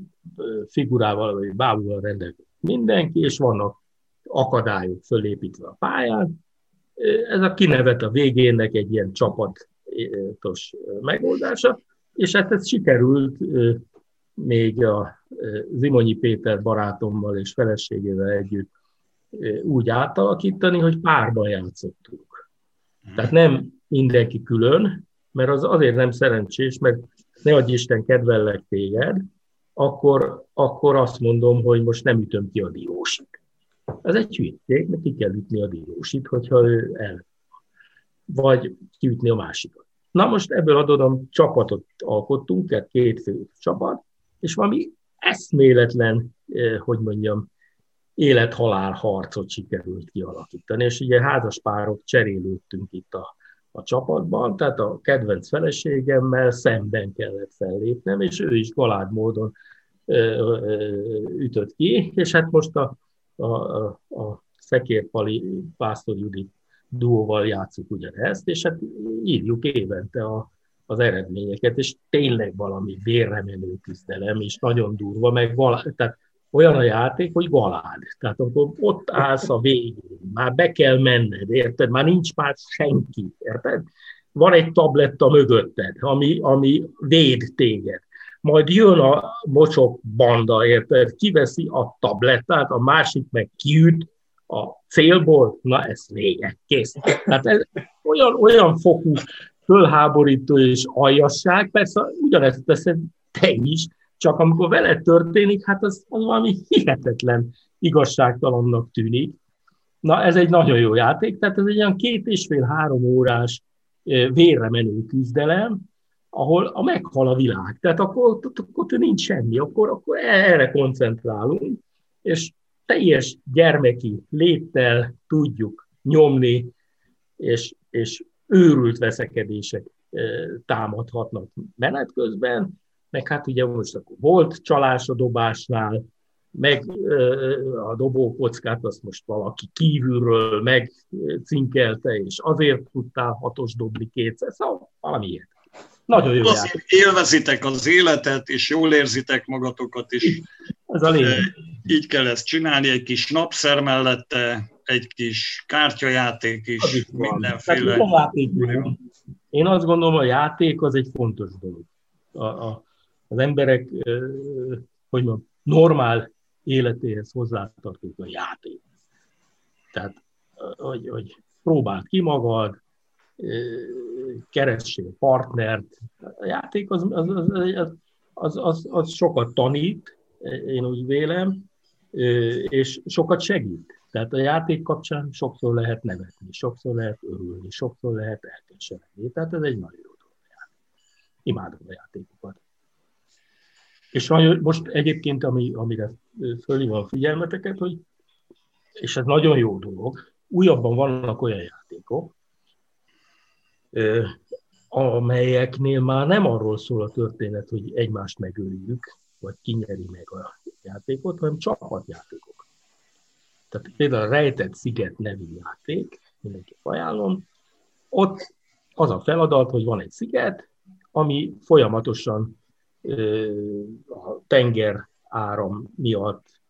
figurával vagy bábúval rendelkezik mindenki, és vannak akadályok fölépítve a pályán. Ez a kinevet a végének egy ilyen csapatos megoldása, és hát ez sikerült még a Zimonyi Péter barátommal és feleségével együtt úgy átalakítani, hogy párban játszottunk. Tehát nem mindenki külön, mert az azért nem szerencsés, mert ne adj Isten kedvellek téged, akkor, akkor azt mondom, hogy most nem ütöm ki a diósit. Ez egy hülyeség, mert ki kell ütni a diósit, hogyha ő el. Vagy kiütni a másikat. Na most ebből adódom csapatot alkottunk, két fő csapat, és valami eszméletlen, eh, hogy mondjam, élet-halál harcot sikerült kialakítani, és ugye házas párok cserélődtünk itt a, a csapatban, tehát a kedvenc feleségemmel szemben kellett fellépnem, és ő is galád módon ö, ö, ütött ki, és hát most a, a, a, Szekérpali Pásztor Judit duóval játszunk ugyanezt, és hát írjuk évente a, az eredményeket, és tényleg valami vérre menő küzdelem, és nagyon durva, meg vala, tehát olyan a játék, hogy galád. Tehát akkor ott állsz a végén, már be kell menned, érted? Már nincs már senki, érted? Van egy tabletta mögötted, ami, ami véd téged. majd jön a mocsok banda, érted? Kiveszi a tablettát, a másik meg kiüt a célból, na ez vége, kész. Tehát ez olyan, olyan fokú fölháborító és aljasság, persze ugyanezt teszed te is, csak amikor vele történik, hát az, az valami hihetetlen igazságtalannak tűnik. Na, ez egy nagyon jó játék, tehát ez egy olyan két és fél-három órás vérre menő küzdelem, ahol a meghal a világ. Tehát akkor, akkor, nincs semmi, akkor, akkor erre koncentrálunk, és teljes gyermeki léttel tudjuk nyomni, és, és őrült veszekedések támadhatnak menet közben, meg hát ugye most akkor volt csalás a dobásnál, meg a dobókockát azt most valaki kívülről megcinkelte, és azért tudtál hatos dobni kétszer, szóval valami. Nagyon jó Azért élvezitek az életet, és jól érzitek magatokat, és Ez a lényeg. így kell ezt csinálni, egy kis napszer mellette, egy kis kártyajáték is, is mindenféle. Tehát játék. Én azt gondolom, a játék az egy fontos dolog. A, a, az emberek, hogy mondjam, normál életéhez hozzátartozik a játék. Tehát, hogy, hogy próbáld ki magad, keressél partnert. A játék az, az, az, az, az, az sokat tanít, én úgy vélem, és sokat segít. Tehát a játék kapcsán sokszor lehet nevetni, sokszor lehet örülni, sokszor lehet elkeseredni. Tehát ez egy nagyon jó dolog. Imádom a játékokat. És most egyébként, ami, amire fölhívom a figyelmeteket, hogy, és ez nagyon jó dolog, újabban vannak olyan játékok, amelyeknél már nem arról szól a történet, hogy egymást megöljük, vagy kinyeri meg a játékot, hanem csapatjátékok. Tehát például a Rejtett Sziget nevű játék, mindenki ajánlom, ott az a feladat, hogy van egy sziget, ami folyamatosan a tenger áram miatt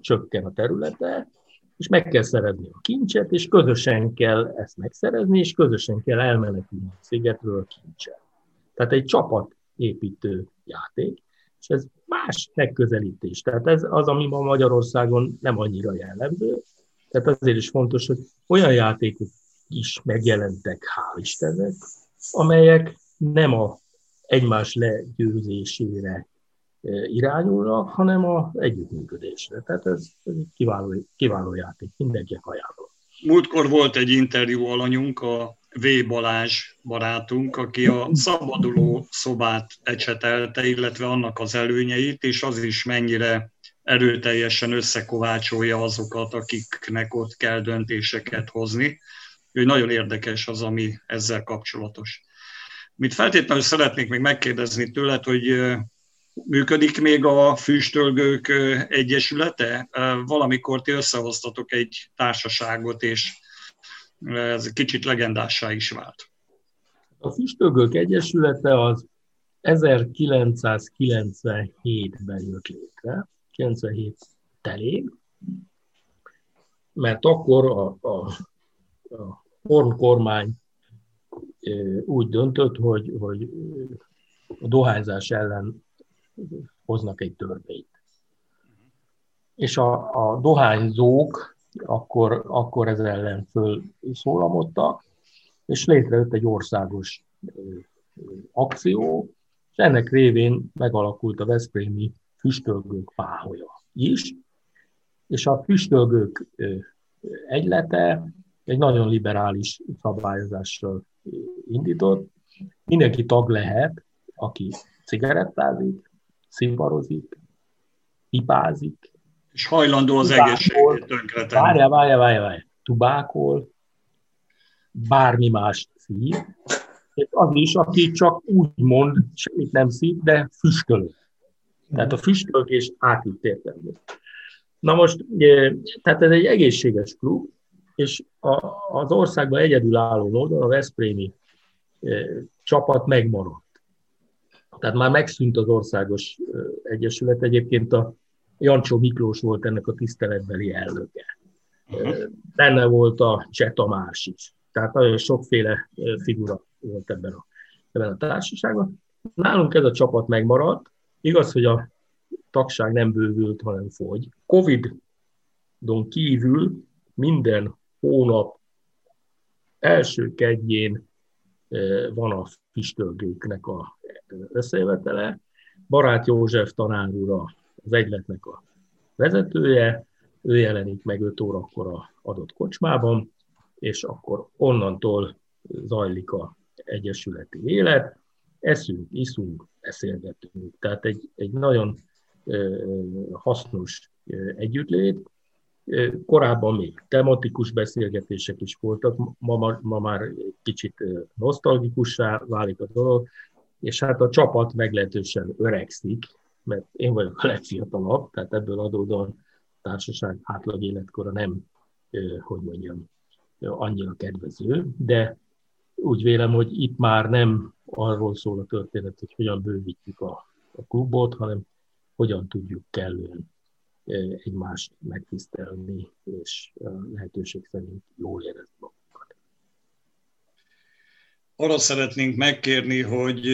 csökken a területe, és meg kell szerezni a kincset, és közösen kell ezt megszerezni, és közösen kell elmenekülni a szigetről a kincset. Tehát egy csapatépítő játék, és ez más megközelítés. Tehát ez az, ami ma Magyarországon nem annyira jellemző. Tehát azért is fontos, hogy olyan játékok is megjelentek, hál' Istennek, amelyek nem a egymás legyőzésére irányulnak, hanem a együttműködésre. Tehát ez, ez egy kiváló, kiváló játék, mindenki ajánlom. Múltkor volt egy interjú alanyunk, a V. Balázs barátunk, aki a szabaduló szobát ecsetelte, illetve annak az előnyeit, és az is mennyire erőteljesen összekovácsolja azokat, akiknek ott kell döntéseket hozni. Ő nagyon érdekes az, ami ezzel kapcsolatos. Mit feltétlenül szeretnék még megkérdezni tőled, hogy működik még a Füstölgők Egyesülete? Valamikor ti összehoztatok egy társaságot, és ez kicsit legendássá is vált. A Füstölgők Egyesülete az 1997-ben jött létre, 97 telén, mert akkor a, a, a Horn kormány úgy döntött, hogy, hogy a dohányzás ellen hoznak egy törvényt. És a, a dohányzók akkor, akkor ez ellen fölszólamodtak, és létrejött egy országos akció, és ennek révén megalakult a Veszprémi füstölgők páholya is, és a füstölgők egylete egy nagyon liberális szabályozással indított. Mindenki tag lehet, aki cigarettázik, szimparozik, pipázik. És hajlandó az egészségét tönkretenni. Várjál, várjál, várjál, várjál. Tubákol, bármi más szív, és az is, aki csak úgy mond, semmit nem szív, de füstölő. Tehát a füstölgés átít értelmű. Na most, tehát ez egy egészséges klub, és a, az országban egyedülálló módon a Veszprémi e, csapat megmaradt. Tehát már megszűnt az országos egyesület. Egyébként a Jancsó Miklós volt ennek a tiszteletbeli elnöke. Uh-huh. Benne volt a Cseh Tamás is. Tehát nagyon sokféle figura volt ebben a, ebben a társaságban. Nálunk ez a csapat megmaradt, Igaz, hogy a tagság nem bővült, hanem fogy. Covid-on kívül minden hónap első kedjén van a füstölgőknek a összejövetele. Barát József tanár úr az egyletnek a vezetője, ő jelenik meg 5 órakor a adott kocsmában, és akkor onnantól zajlik a egyesületi élet, eszünk, iszunk, beszélgetünk. Tehát egy, egy nagyon hasznos együttlét. Korábban még tematikus beszélgetések is voltak, ma, ma már kicsit nosztalgikussá válik a dolog, és hát a csapat meglehetősen öregszik, mert én vagyok a legfiatalabb, tehát ebből adódóan a társaság átlag életkora nem, hogy mondjam, annyira kedvező, de úgy vélem, hogy itt már nem arról szól a történet, hogy hogyan bővítjük a, a klubot, hanem hogyan tudjuk kellően egymást megtisztelni, és lehetőség szerint jól érezni magunkat. Arra szeretnénk megkérni, hogy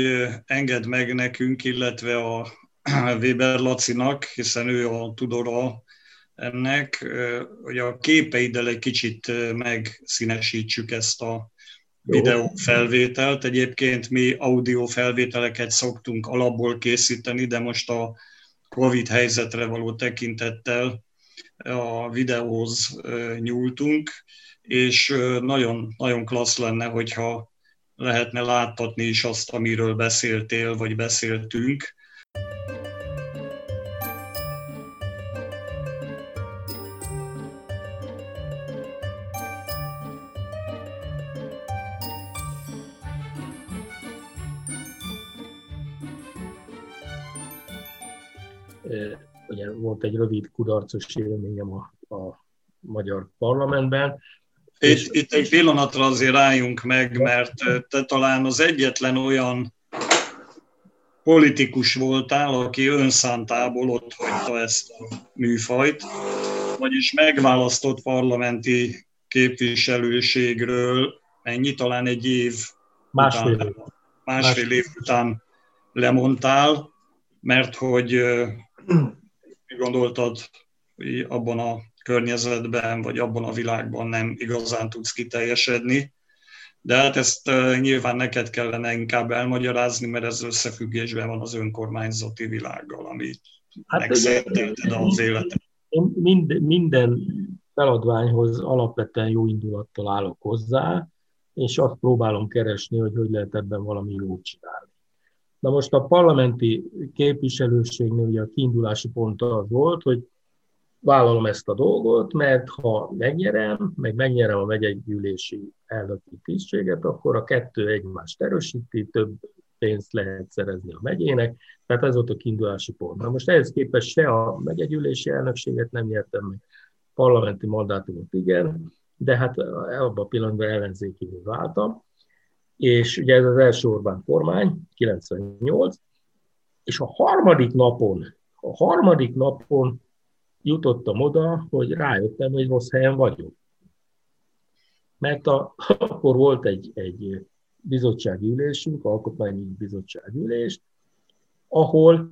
engedd meg nekünk, illetve a Weber Lacinak, hiszen ő a tudora ennek, hogy a képeiddel egy kicsit megszínesítsük ezt a videó felvételt. Egyébként mi audio felvételeket szoktunk alapból készíteni, de most a Covid helyzetre való tekintettel a videóhoz nyúltunk, és nagyon, nagyon klassz lenne, hogyha lehetne láttatni is azt, amiről beszéltél, vagy beszéltünk, volt egy rövid kudarcos élményem a, a magyar parlamentben. Itt, itt egy pillanatra azért álljunk meg, mert te talán az egyetlen olyan politikus voltál, aki önszántából ott hagyta ezt a műfajt, vagyis megválasztott parlamenti képviselőségről ennyi, talán egy év másfél, után, év. másfél év után lemondtál, mert hogy gondoltad, abban a környezetben, vagy abban a világban nem igazán tudsz kiteljesedni. De hát ezt nyilván neked kellene inkább elmagyarázni, mert ez összefüggésben van az önkormányzati világgal, amit hát megszentelted az életet. Én mind, minden feladványhoz alapvetően jó indulattal állok hozzá, és azt próbálom keresni, hogy hogy lehet ebben valami jót csinálni. Na most a parlamenti képviselőségnél ugye a kiindulási pont az volt, hogy vállalom ezt a dolgot, mert ha megnyerem, meg megnyerem a megyegyűlési elnöki tisztséget, akkor a kettő egymást erősíti, több pénzt lehet szerezni a megyének, tehát ez volt a kiindulási pont. Na most ehhez képest se a megyegyűlési elnökséget nem nyertem meg, parlamenti mandátumot igen, de hát abban a pillanatban ellenzéki váltam, és ugye ez az első Orbán kormány, 98, és a harmadik napon, a harmadik napon jutottam oda, hogy rájöttem, hogy rossz helyen vagyok. Mert a, akkor volt egy, egy bizottsági ülésünk, alkotmányi bizottsági ülés, ahol,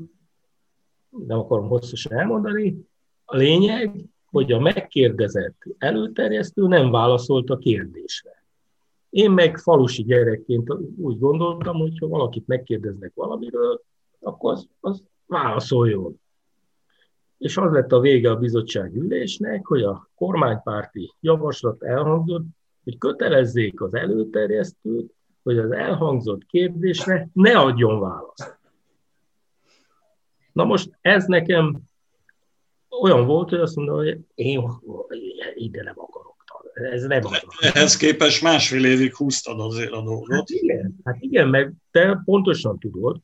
nem akarom hosszasan elmondani, a lényeg, hogy a megkérdezett előterjesztő nem válaszolt a kérdésre. Én meg falusi gyerekként úgy gondoltam, hogy ha valakit megkérdeznek valamiről, akkor az, az válaszoljon. És az lett a vége a bizottság ülésnek, hogy a kormánypárti javaslat elhangzott, hogy kötelezzék az előterjesztőt, hogy az elhangzott kérdésre ne adjon választ. Na most ez nekem olyan volt, hogy azt mondom, hogy én ide nem akarok ez nem az. Ehhez képest másfél évig húztad azért a dolgot. Hát igen, hát igen, meg te pontosan tudod,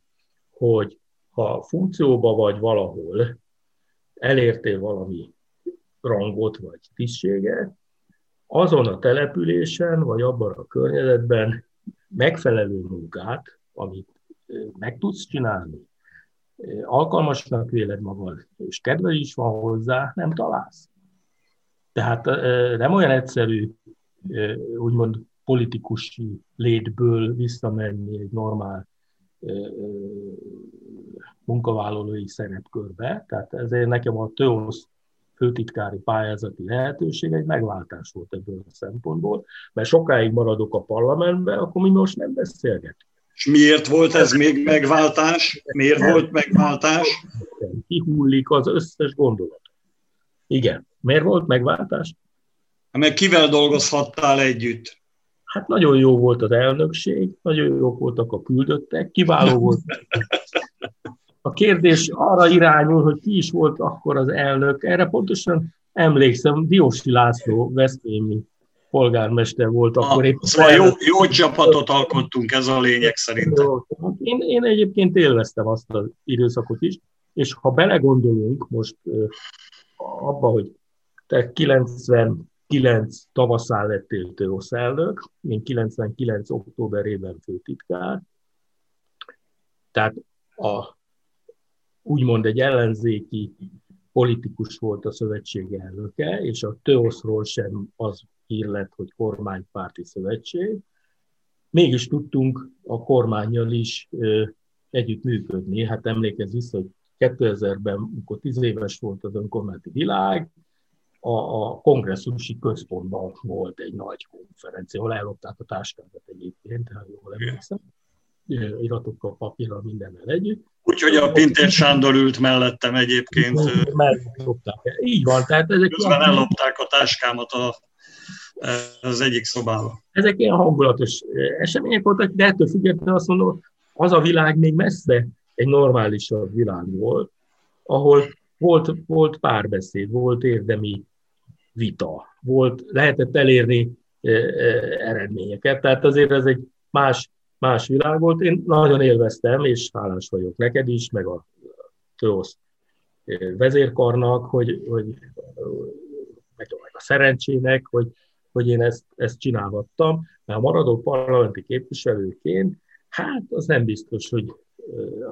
hogy ha funkcióba vagy valahol, elértél valami rangot vagy tisztséget, azon a településen, vagy abban a környezetben megfelelő munkát, amit meg tudsz csinálni, alkalmasnak véled magad, és kedve is van hozzá, nem találsz. Tehát nem olyan egyszerű, úgymond politikusi létből visszamenni egy normál munkavállalói szerepkörbe, tehát ezért nekem a TÖOSZ főtitkári pályázati lehetőség egy megváltás volt ebből a szempontból, mert sokáig maradok a parlamentben, akkor mi most nem beszélgetünk. És miért volt ez még megváltás? Miért volt megváltás? Kihullik az összes gondolat. Igen. Miért volt megváltás? Meg kivel dolgozhattál együtt? Hát nagyon jó volt az elnökség, nagyon jók voltak a küldöttek, kiváló volt. A kérdés arra irányul, hogy ki is volt akkor az elnök. Erre pontosan emlékszem, Diósi László, Veszprémi polgármester volt akkor. Épp szóval jó, jó csapatot alkottunk, ez a lényeg szerintem. Én, én egyébként élveztem azt az időszakot is, és ha belegondolunk most abba, hogy te 99 tavaszán lettél TÖOSZ elnök, én 99 októberében főtitkár, tehát a, úgymond egy ellenzéki politikus volt a szövetség elnöke, és a TÖOSZ-ról sem az hír lett, hogy kormánypárti szövetség. Mégis tudtunk a kormányjal is ö, együtt működni. Hát emlékezz vissza, hogy 2000-ben, amikor 10 éves volt az önkormányzati világ, a, a kongresszusi központban volt egy nagy konferencia, ahol ellopták a táskákat egyébként, ha jól emlékszem, iratokkal, papírral, mindennel együtt. Úgyhogy a Pintér Sándor ült mellettem egyébként. Mellopták. Így van. Tehát ezek Közben ilyen... ellopták a táskámat a, az egyik szobába. Ezek ilyen hangulatos események voltak, de ettől függetlenül azt mondom, az a világ még messze egy normálisabb világ volt, ahol volt, volt párbeszéd, volt érdemi vita, volt, lehetett elérni e, e, eredményeket, tehát azért ez egy más, más világ volt. Én nagyon élveztem, és hálás vagyok neked is, meg a TÖOSZ vezérkarnak, hogy, hogy meg a szerencsének, hogy, hogy én ezt, ezt csinálhattam, mert a maradó parlamenti képviselőként, hát az nem biztos, hogy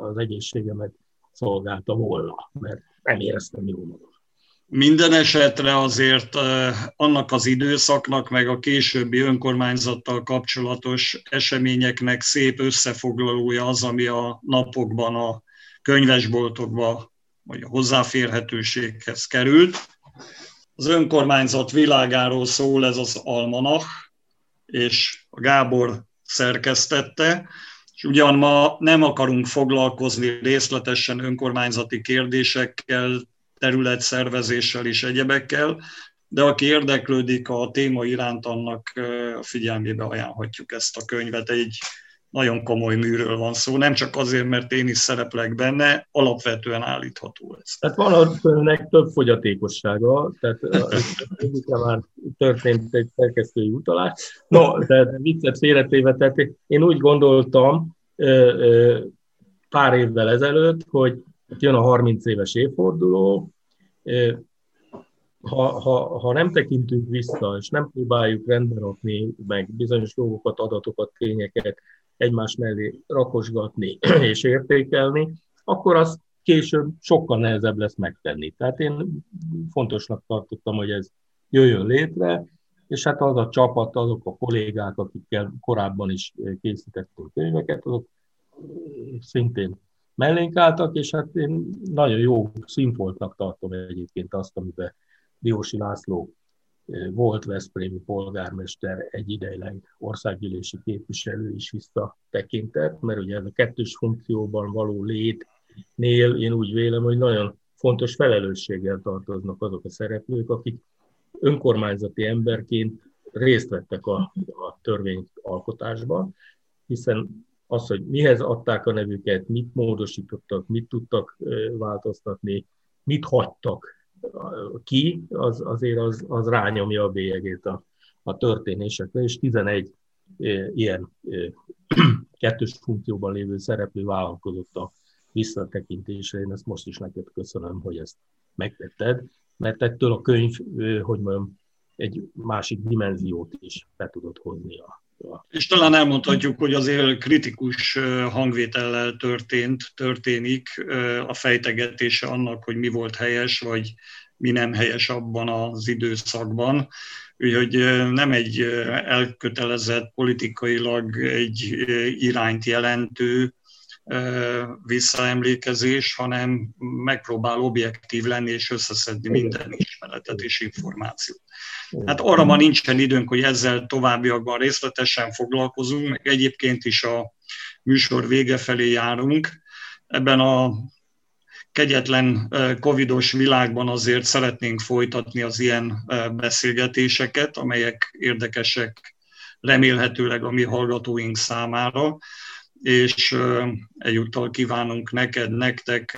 az egészségemet szolgálta volna, mert nem éreztem jól magam. Minden esetre azért annak az időszaknak, meg a későbbi önkormányzattal kapcsolatos eseményeknek szép összefoglalója az, ami a napokban a könyvesboltokba, vagy a hozzáférhetőséghez került. Az önkormányzat világáról szól ez az Almanach, és a Gábor szerkesztette, és ugyan ma nem akarunk foglalkozni részletesen önkormányzati kérdésekkel, területszervezéssel és egyebekkel, de aki érdeklődik a téma iránt, annak a figyelmébe ajánlhatjuk ezt a könyvet. Egy nagyon komoly műről van szó, nem csak azért, mert én is szereplek benne, alapvetően állítható ez. Tehát van a könyvnek több fogyatékossága, tehát már történt egy szerkesztői utalás. No, de viccet félretéve, tehát én úgy gondoltam pár évvel ezelőtt, hogy jön a 30 éves évforduló, ha, ha, ha nem tekintünk vissza, és nem próbáljuk rendbe rakni, meg bizonyos dolgokat, adatokat, tényeket egymás mellé rakosgatni és értékelni, akkor az később sokkal nehezebb lesz megtenni. Tehát én fontosnak tartottam, hogy ez jöjjön létre, és hát az a csapat, azok a kollégák, akikkel korábban is készítettünk könyveket, azok szintén mellénk álltak, és hát én nagyon jó színfoltnak tartom egyébként azt, amiben Diósi László volt Veszprémi polgármester, egy ideig országgyűlési képviselő is visszatekintett, mert ugye ez a kettős funkcióban való létnél én úgy vélem, hogy nagyon fontos felelősséggel tartoznak azok a szereplők, akik önkormányzati emberként részt vettek a, a törvényalkotásban, hiszen az, hogy mihez adták a nevüket, mit módosítottak, mit tudtak változtatni, mit hagytak ki, az, azért az, az rányomja a bélyegét a, a történésekre, és 11 ilyen kettős funkcióban lévő szereplő vállalkozott a visszatekintésre. Én ezt most is neked köszönöm, hogy ezt megtetted, mert ettől a könyv, hogy mondjam, egy másik dimenziót is be tudott hozni a és talán elmondhatjuk, hogy azért kritikus hangvétellel történt, történik a fejtegetése annak, hogy mi volt helyes, vagy mi nem helyes abban az időszakban. Úgyhogy nem egy elkötelezett politikailag egy irányt jelentő, visszaemlékezés, hanem megpróbál objektív lenni és összeszedni minden ismeretet és információt. Hát arra ma nincsen időnk, hogy ezzel továbbiakban részletesen foglalkozunk, meg egyébként is a műsor vége felé járunk. Ebben a kegyetlen covidos világban azért szeretnénk folytatni az ilyen beszélgetéseket, amelyek érdekesek remélhetőleg a mi hallgatóink számára, és egyúttal kívánunk neked, nektek,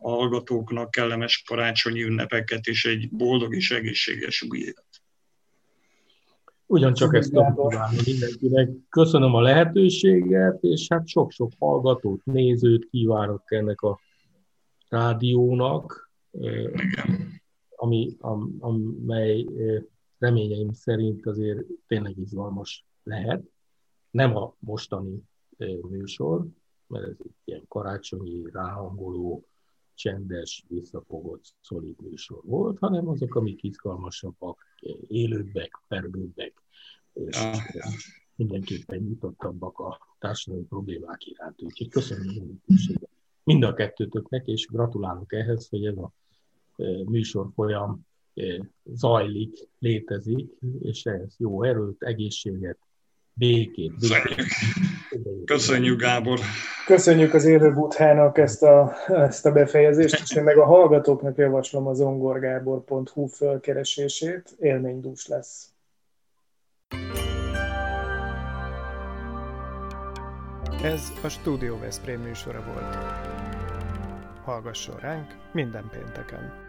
a hallgatóknak kellemes karácsonyi ünnepeket és egy boldog és egészséges új évet. Ugyancsak ezt tudom kívánni mindenkinek. Köszönöm a lehetőséget, és hát sok-sok hallgatót, nézőt kívánok ennek a rádiónak, ami, amely reményeim szerint azért tényleg izgalmas lehet. Nem a mostani műsor, mert ez egy ilyen karácsonyi, ráhangoló, csendes, visszafogott, szolid műsor volt, hanem azok, amik izgalmasabbak, élőbbek, pergőbbek, és ah. mindenképpen nyitottabbak a társadalmi problémák iránt. Úgyhogy köszönöm mind a kettőtöknek, és gratulálok ehhez, hogy ez a műsor folyam zajlik, létezik, és ehhez jó erőt, egészséget, békét. békét. Köszönjük, Gábor! Köszönjük az élő buthának ezt a, ezt a befejezést, és én meg a hallgatóknak javaslom az ongorgábor.hu fölkeresését, élménydús lesz. Ez a Studio Veszprém műsora volt. Hallgasson ránk minden pénteken!